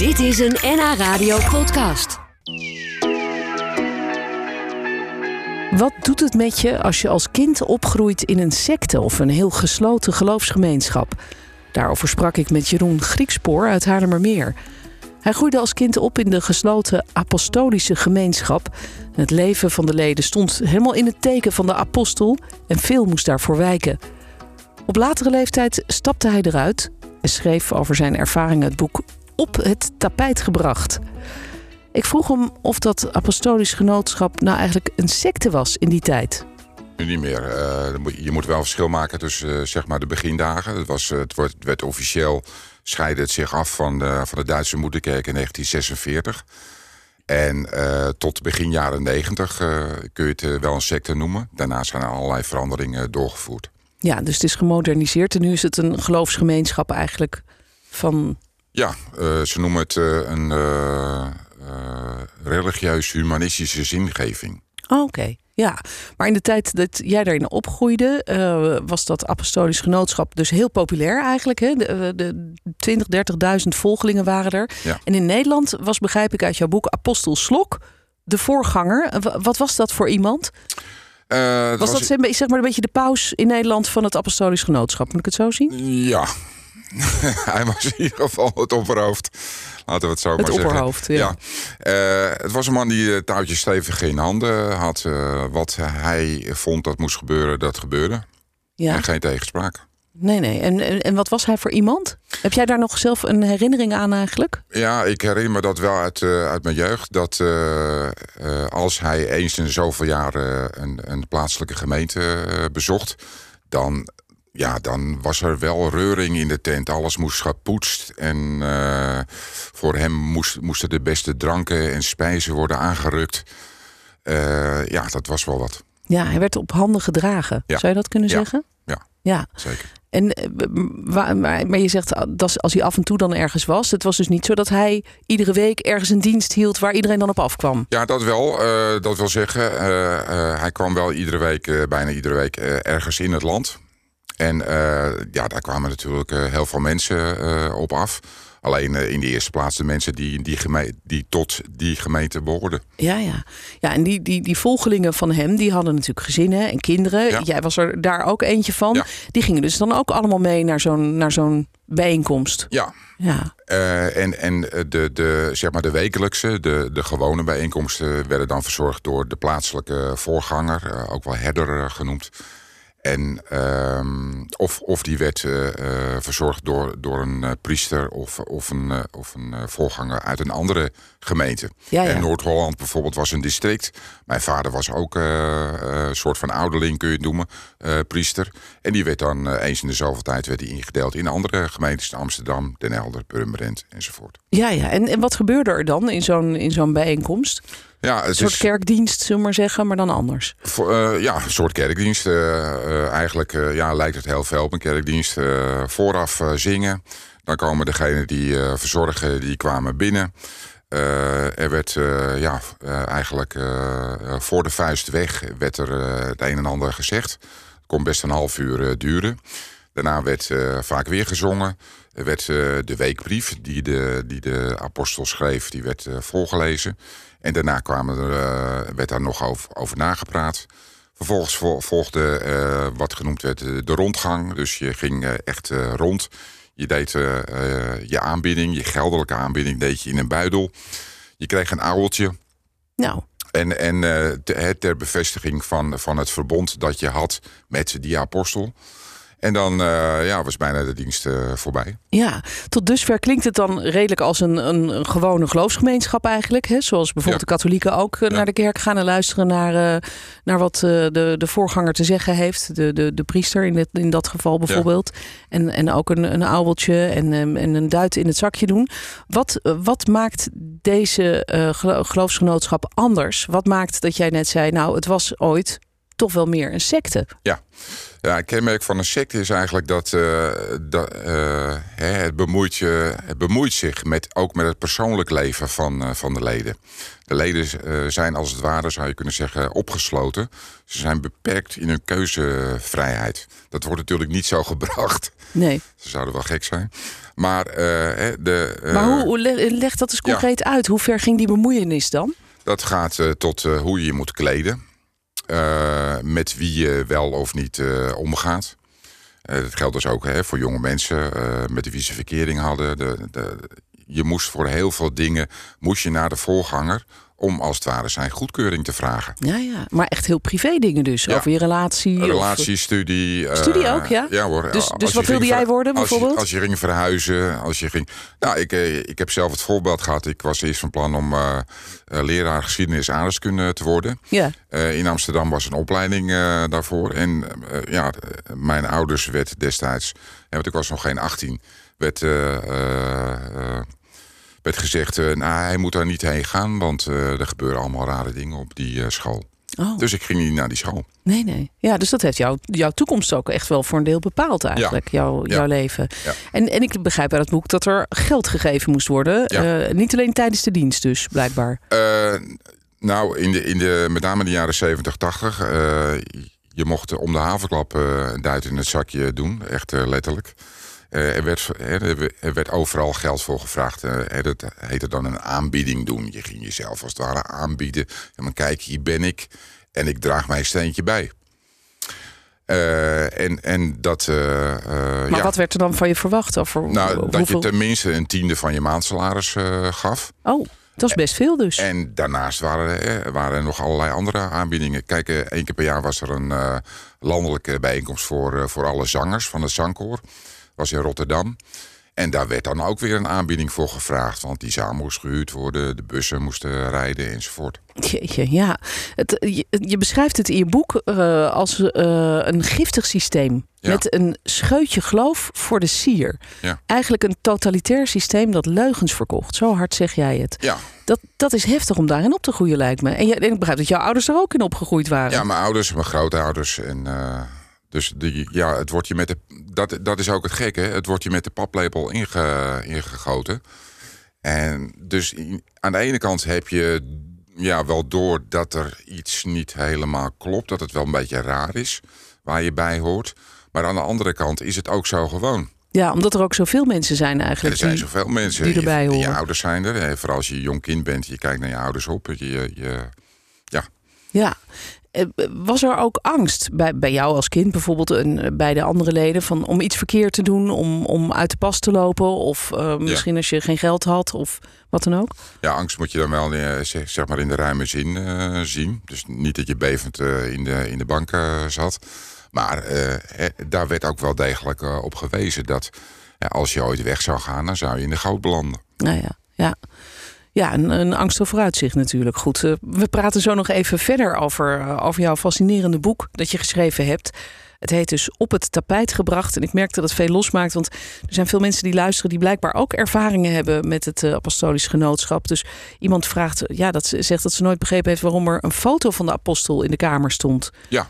Dit is een NH Radio podcast. Wat doet het met je als je als kind opgroeit in een secte of een heel gesloten geloofsgemeenschap? Daarover sprak ik met Jeroen Griekspoor uit Haarlemmermeer. Hij groeide als kind op in de gesloten apostolische gemeenschap. Het leven van de leden stond helemaal in het teken van de apostel en veel moest daarvoor wijken. Op latere leeftijd stapte hij eruit en schreef over zijn ervaringen het boek Op het tapijt gebracht. Ik vroeg hem of dat apostolisch genootschap nou eigenlijk een secte was in die tijd. Nu niet meer. Uh, je moet wel verschil maken tussen uh, zeg maar de begindagen. Het, was, het werd, werd officieel scheidde het zich af van de, van de Duitse moederkerk in 1946. En uh, tot begin jaren 90 kun je het wel een secte noemen. Daarna zijn er allerlei veranderingen doorgevoerd. Ja, dus het is gemoderniseerd en nu is het een geloofsgemeenschap eigenlijk van... Ja, ze noemen het een religieus-humanistische zingeving. Oh, Oké, ja. Maar in de tijd dat jij daarin opgroeide, uh, was dat apostolisch genootschap dus heel populair eigenlijk. Hè? De, de 20, 30.000 volgelingen waren er. Ja. En in Nederland was, begrijp ik uit jouw boek, Apostel Slok de voorganger. Wat was dat voor iemand? Uh, was, was dat zeg maar een beetje de paus in Nederland van het apostolisch genootschap? Moet ik het zo zien? Ja, hij was in ieder geval het opperhoofd. Laten we het zo het maar zeggen. opperhoofd, ja. ja. Uh, het was een man die uh, touwtjes stevig in handen had. Uh, wat hij vond dat moest gebeuren, dat gebeurde. Ja. En geen tegenspraak. Nee, nee. En, en, en, wat was hij voor iemand? Heb jij daar nog zelf een herinnering aan eigenlijk? Ja, ik herinner me dat wel uit, uit mijn jeugd. Dat als hij eens in zoveel jaar een, een plaatselijke gemeente bezocht... dan ja, dan was er wel reuring in de tent. Alles moest gepoetst. En uh, voor hem moest, moesten de beste dranken en spijzen worden aangerukt. Uh, ja, dat was wel wat. Ja, hij werd op handen gedragen. Ja. Zou je dat kunnen ja. zeggen? Ja, ja. zeker. En, maar, maar je zegt dat als hij af en toe dan ergens was. Het was dus niet zo dat hij iedere week ergens een dienst hield waar iedereen dan op afkwam. Ja, dat wel. Uh, dat wil zeggen, hij kwam wel iedere week, bijna iedere week, ergens in het land. En uh, ja, daar kwamen natuurlijk uh, heel veel mensen uh, op af. Alleen in de eerste plaats de mensen die, die, die tot die gemeente behoorden. Ja, ja. ja en die, die, die volgelingen van hem, die hadden natuurlijk gezinnen en kinderen. Ja. Jij was er daar ook eentje van. Ja. Die gingen dus dan ook allemaal mee naar zo'n naar zo'n bijeenkomst. Ja. Ja. Uh, en en de, de, zeg maar de wekelijkse, de, de gewone bijeenkomsten... werden dan verzorgd door de plaatselijke voorganger, ook wel herder genoemd. En um, of, of die werd uh, uh, verzorgd door, door een uh, priester of, of een, of een voorganger uit een andere gemeente. Ja, ja. En Noord-Holland bijvoorbeeld was een district. Mijn vader was ook een soort van ouderling, kun je het noemen, priester. En die werd dan eens in de zoveel tijd werd die ingedeeld in andere gemeentes. Amsterdam, Den Helder, Purmerend enzovoort. Ja, ja. En, en wat gebeurde er dan in zo'n, in zo'n bijeenkomst? Ja, een soort is, kerkdienst, zullen we maar zeggen, maar dan anders. Voor, uh, ja, een soort kerkdienst. Uh, uh, eigenlijk ja, lijkt het heel veel op een kerkdienst. vooraf zingen. Dan komen degenen die verzorgen, die kwamen binnen. er werd ja, eigenlijk voor de vuist weg werd er het een en ander gezegd. Het kon best een half uur duren. Daarna werd vaak weer gezongen. Er werd de weekbrief die de, die de apostel schreef, die werd voorgelezen. En daarna kwamen er, werd daar nog over, over nagepraat. Vervolgens volgde wat genoemd werd de rondgang. Dus je ging echt rond. Je deed je aanbieding, je geldelijke aanbieding, deed je in een buidel. Je kreeg een ouweltje. Nou. En, en ter, ter bevestiging van, van het verbond dat je had met die apostel. En dan uh, ja, was bijna de dienst uh, voorbij. Ja, tot dusver klinkt het dan redelijk als een, een, gewone geloofsgemeenschap eigenlijk. Hè? Zoals bijvoorbeeld ja. de katholieken ook Ja. naar de kerk gaan en luisteren naar, naar wat de, de voorganger te zeggen heeft. De, de, de priester in, dit, in dat geval bijvoorbeeld. En, en ook een, een ouweltje en, um, en een duit in het zakje doen. Wat, wat maakt deze gelo geloofsgenootschap anders? Wat maakt dat jij net zei, nou het was ooit toch wel meer een secte? Ja. Ja, een kenmerk van een secte is eigenlijk dat, uh, dat uh, het, bemoeit je, het bemoeit zich met, ook met het persoonlijk leven van, uh, van de leden. De leden zijn als het ware, zou je kunnen zeggen, opgesloten. Ze zijn beperkt in hun keuzevrijheid. Dat wordt natuurlijk niet zo gebracht. Nee. Ze zouden wel gek zijn. maar de. Maar hoe, hoe leg dat eens concreet uit? Hoe ver ging die bemoeienis dan? Dat gaat tot hoe je je moet kleden. Met wie je wel of niet omgaat. dat geldt dus ook hè, voor jonge mensen met wie ze verkering hadden. De, de, je moest voor heel veel dingen moest je naar de voorganger om als het ware zijn goedkeuring te vragen. Ja, ja. maar echt heel privé dingen dus. Over je relatie. Relatie, studie. Eh, studie ook, ja? Ja hoor. Dus, dus wat wilde jij worden bijvoorbeeld? Als je, als je, ging verhuizen, als je ging... Nou, ik, eh, ik heb zelf het voorbeeld gehad. Ik was eerst van plan om uh, leraar geschiedenis aardrijkskunde te worden. Ja. in Amsterdam was een opleiding daarvoor. En ja, mijn ouders werd destijds... want ik was nog geen 18... werd werd gezegd, uh, nou, hij moet daar niet heen gaan, want uh, er gebeuren allemaal rare dingen op die uh, school. Oh. Dus ik ging niet naar die school. Nee, nee. Ja, dus dat heeft jou, jouw toekomst ook echt wel voor een deel bepaald eigenlijk, ja. jouw, jouw leven. Ja. En, en ik begrijp uit het boek dat er geld gegeven moest worden. niet alleen tijdens de dienst dus, blijkbaar. nou, in de, in de, met name in de jaren 70, 80... je mocht om de havenklap een duit in het zakje doen, echt letterlijk. Uh, er, werd, er werd overal geld voor gevraagd. Uh, dat heette dan een aanbieding doen. Je ging jezelf als het ware aanbieden. En dan kijk, hier ben ik en ik draag mijn steentje bij. Uh, en, en dat. maar ja. wat werd er dan van je verwacht? Over nou, hoeveel... dat je tenminste een tiende van je maandsalaris gaf. Oh. Dat is best veel dus. En daarnaast waren er, waren er nog allerlei andere aanbiedingen. Kijk, één keer per jaar was er een landelijke bijeenkomst voor, voor alle zangers van het zangkoor was in Rotterdam. En daar werd dan ook weer een aanbieding voor gevraagd. Want die zaal moest gehuurd worden, de bussen moesten rijden enzovoort. Jeetje, ja. Het, je, je, beschrijft het in je boek uh, als uh, een giftig systeem. Ja. Met een scheutje geloof voor de sier. Ja. Eigenlijk een totalitair systeem dat leugens verkocht. Zo hard zeg jij het. Ja. Dat, dat is heftig om daarin op te groeien, lijkt me. En, je, en ik begrijp dat jouw ouders er ook in opgegroeid waren. Ja, mijn ouders, mijn grootouders en... Uh... Dus die, ja, het wordt je met de, dat, dat is ook het gekke. Het wordt je met de paplepel inge, ingegoten. En dus aan de ene kant heb je ja, wel door dat er iets niet helemaal klopt. Dat het wel een beetje raar is waar je bij hoort. Maar aan de andere kant is het ook zo gewoon. Ja, omdat er ook zoveel mensen zijn eigenlijk. er zijn zoveel mensen die erbij horen. Je, je ouders zijn er. Vooral als je jong kind bent, je kijkt naar je ouders op. Je, je, ja. Ja, eh, was er ook angst bij, bij jou als kind bijvoorbeeld en bij de andere leden van om iets verkeerd te doen, om, om uit de pas te lopen of uh, misschien ja. als je geen geld had of wat dan ook? Ja, angst moet je dan wel zeg maar in de ruime zin uh, zien. Dus niet dat je bevend uh, in, de, in de bank zat. Maar daar werd ook wel degelijk op gewezen dat als je ooit weg zou gaan, dan zou je in de goud belanden. Nou ja, ja ja, een, een angstig vooruitzicht natuurlijk. Goed, uh, we praten zo nog even verder over, uh, over jouw fascinerende boek dat je geschreven hebt. Het heet dus Op het tapijt gebracht. En ik merk dat het veel losmaakt. Want er zijn veel mensen die luisteren die blijkbaar ook ervaringen hebben met het uh, apostolisch genootschap. Dus iemand vraagt, ja, dat zegt dat ze nooit begrepen heeft waarom er een foto van de apostel in de kamer stond. Ja,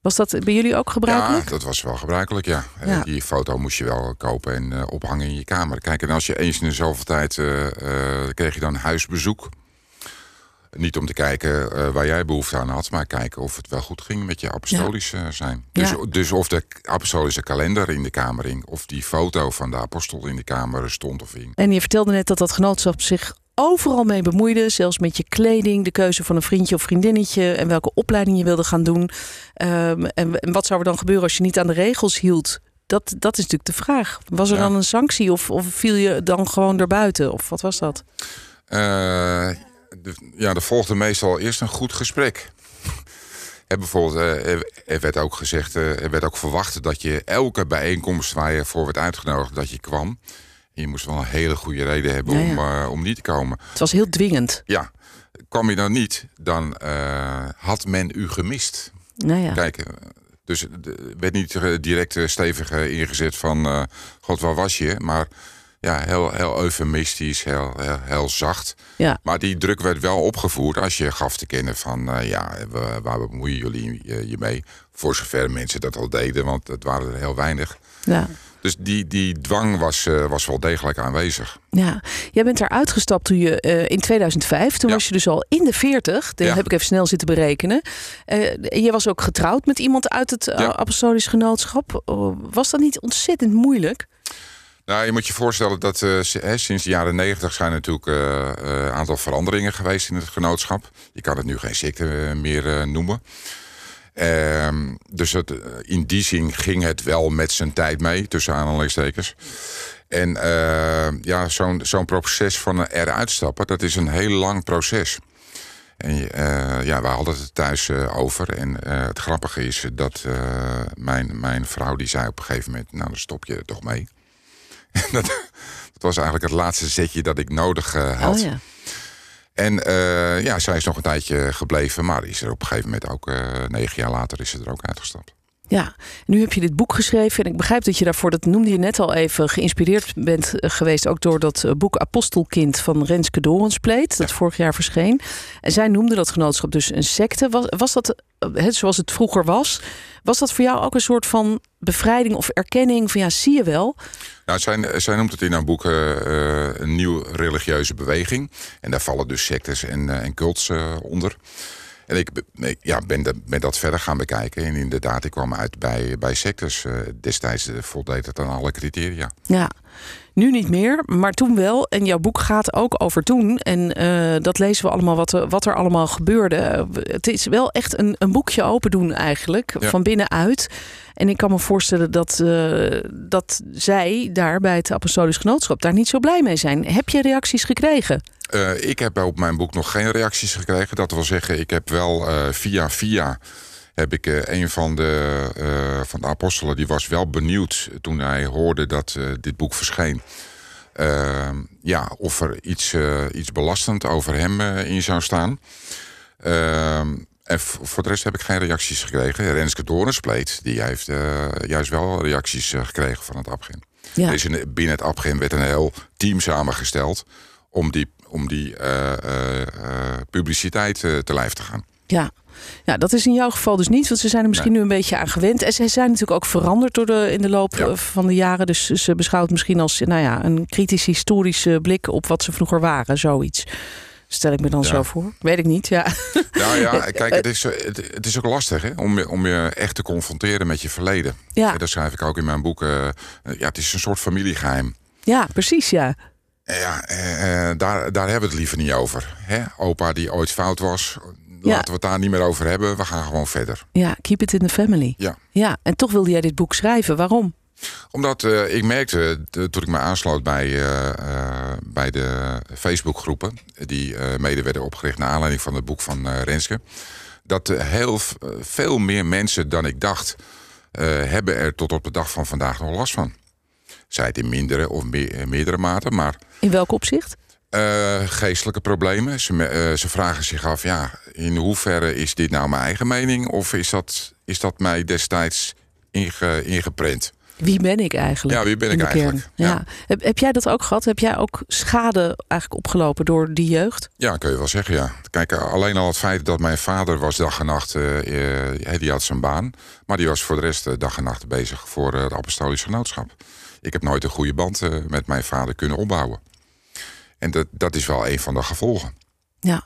was dat bij jullie ook gebruikelijk? Ja, dat was wel gebruikelijk, ja. ja. Die foto moest je wel kopen en uh, ophangen in je kamer. Kijk, en als je eens in de zoveel tijd uh, uh, kreeg je dan huisbezoek. Niet om te kijken waar jij behoefte aan had, maar kijken of het wel goed ging met je apostolisch ja. zijn. Dus, dus of de apostolische kalender in de kamer hing, of die foto van de apostel in de kamer stond of hing. En je vertelde net dat dat genootschap zich overal mee bemoeide. Zelfs met je kleding, de keuze van een vriendje of vriendinnetje en welke opleiding je wilde gaan doen. Um, en, en, wat zou er dan gebeuren als je niet aan de regels hield? Dat, dat is natuurlijk de vraag. Was er Ja. dan een sanctie of, of viel je dan gewoon erbuiten? Of wat was dat? Uh, de, ja, er volgde meestal eerst een goed gesprek. En bijvoorbeeld, uh, er, er werd ook gezegd, uh, er werd ook verwacht dat je elke bijeenkomst waar je voor werd uitgenodigd, dat je kwam. Je moest wel een hele goede reden hebben Ja, ja. om, uh, om niet te komen. Het was heel dwingend. Ja, kwam je dan niet, dan uh, had men u gemist. Nou ja. Kijk, uh, dus er werd niet direct stevig ingezet van... God, waar was je? Maar ja, heel, heel eufemistisch, heel, heel, heel zacht. Ja. Maar die druk werd wel opgevoerd als je gaf te kennen van... ja, we, waar bemoeien jullie je mee? Voor zover mensen dat al deden, want het waren er heel weinig. Ja. Dus die, die dwang was, uh, was wel degelijk aanwezig. Ja, jij bent daar uitgestapt toen je uh, in 2005, toen Ja. was je dus al in de 40. Dat Ja. heb ik even snel zitten berekenen. Uh, je was ook getrouwd met iemand uit het Ja. apostolisch genootschap. Uh, was dat niet ontzettend moeilijk? Nou, je moet je voorstellen dat uh, sinds de jaren negentig zijn natuurlijk een uh, aantal veranderingen geweest in het genootschap. Je kan het nu geen secte meer noemen. Ehm, dus in die zin ging het wel met zijn tijd mee, tussen aanhalingstekens. En ja, zo'n zo'n proces van eruit stappen, dat is een heel lang proces. En ja, we hadden het thuis over. En het grappige is dat mijn, mijn vrouw die zei op een gegeven moment... nou, dan stop je toch mee. dat, dat, was eigenlijk het laatste zetje dat ik nodig had. Oh, ja. En ja, zij is nog een tijdje gebleven. Maar is er op een gegeven moment ook, negen jaar later, is ze er ook uitgestapt. Ja, nu heb je dit boek geschreven. En ik begrijp dat je daarvoor, dat noemde je net al even, geïnspireerd bent eh, geweest. Ook door dat eh, boek Apostelkind van Renske Dorenspleet. Dat vorig jaar verscheen. En zij noemde dat genootschap dus een secte. Was, was dat, eh, zoals het vroeger was, was dat voor jou ook een soort van bevrijding of erkenning van ja, zie je wel? Nou, zij, noemt het in haar boek een nieuw religieuze beweging. En daar vallen dus sectes en, en cults onder. En ik, ja, ben, de, ben, dat verder gaan bekijken. En inderdaad, ik kwam uit bij, bij sectors. Uh, destijds uh, voldeed het aan alle criteria. Ja, nu niet meer, maar toen wel. En jouw boek gaat ook over toen. En uh, dat lezen we allemaal wat, wat er allemaal gebeurde. Het is wel echt een, een boekje open doen eigenlijk, ja. van binnenuit. En ik kan me voorstellen dat, dat zij daar bij het Apostolisch Genootschap daar niet zo blij mee zijn. Heb je reacties gekregen? Uh, ik heb op mijn boek nog geen reacties gekregen. Dat wil zeggen, ik heb wel via via heb ik uh, een van de, van de apostelen, die was wel benieuwd toen hij hoorde dat dit boek verscheen. Ehm, ja, of er iets, iets belastend over hem in zou staan. Ehm, en voor de rest heb ik geen reacties gekregen. Renske Doornspleet, die heeft juist wel reacties gekregen van het APGEN. Ja. Dus binnen het APGEN werd een heel team samengesteld om die om die publiciteit te lijf te gaan. Ja. Ja, dat is in jouw geval dus niet, want ze zijn er misschien nu een beetje aan gewend. En ze zijn natuurlijk ook veranderd door de, in de loop van de jaren. Dus ze beschouwt misschien als nou ja, een kritisch historische blik op wat ze vroeger waren, zoiets. Stel ik me dan zo voor. Weet ik niet, ja. Nou ja, kijk, het is, het, is ook lastig hè, om, om je echt te confronteren met je verleden. Ja. Dat schrijf ik ook in mijn boek. ja, het is een soort familiegeheim. Ja, precies, ja. Ja, eh, daar, daar hebben we het liever niet over. Hè? Opa die ooit fout was, laten we het daar niet meer over hebben. We gaan gewoon verder. Ja, keep it in the family. Ja. ja en toch wilde jij dit boek schrijven. Waarom? Omdat uh, ik merkte, toen ik me aansloot bij, uh, bij de Facebookgroepen... die mede werden opgericht naar aanleiding van het boek van Renske... dat heel veel meer mensen dan ik dacht... hebben er tot op de dag van vandaag nog last van. Zij het in mindere of meerdere mate, maar... In welk opzicht? Uh, geestelijke problemen. Ze, uh, ze, vragen zich af, ja, in hoeverre is dit nou mijn eigen mening... of is dat, is dat mij destijds inge, ingeprent? Wie ben ik eigenlijk? Ja, wie ben ik eigenlijk? Ja. Heb, heb, jij dat ook gehad? Heb jij ook schade eigenlijk opgelopen door die jeugd? Ja, kun je wel zeggen, ja. Kijk, alleen al het feit dat mijn vader was dag en nacht... Uh, die had zijn baan, maar die was voor de rest dag en nacht bezig... voor het apostolische genootschap ik heb nooit een goede band met mijn vader kunnen opbouwen. En dat, dat is wel een van de gevolgen. Ja.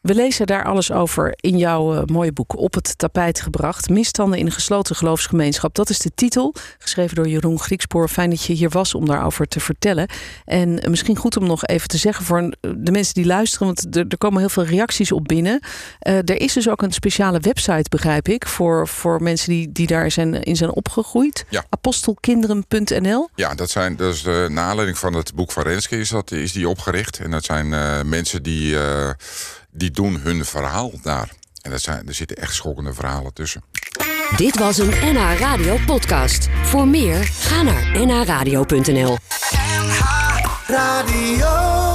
We lezen daar alles over in jouw uh, mooie boek Op het tapijt gebracht. Misstanden in een gesloten geloofsgemeenschap. Dat is de titel. Geschreven door Jeroen Griekspoor. Fijn dat je hier was om daarover te vertellen. En uh, misschien goed om nog even te zeggen voor de mensen die luisteren. Want er, er komen heel veel reacties op binnen. Uh, er is dus ook een speciale website, begrijp ik. Voor, voor mensen die, die daar zijn, in zijn opgegroeid. Ja. Apostelkinderen.nl. Ja, dat, zijn, dat is de aanleiding van het boek van Renske is, dat, is die opgericht. En dat zijn mensen die die doen hun verhaal daar. En dat zijn, er zitten echt schokkende verhalen tussen. Dit was een NH Radio podcast. Voor meer, ga naar nhradio.nl NH Radio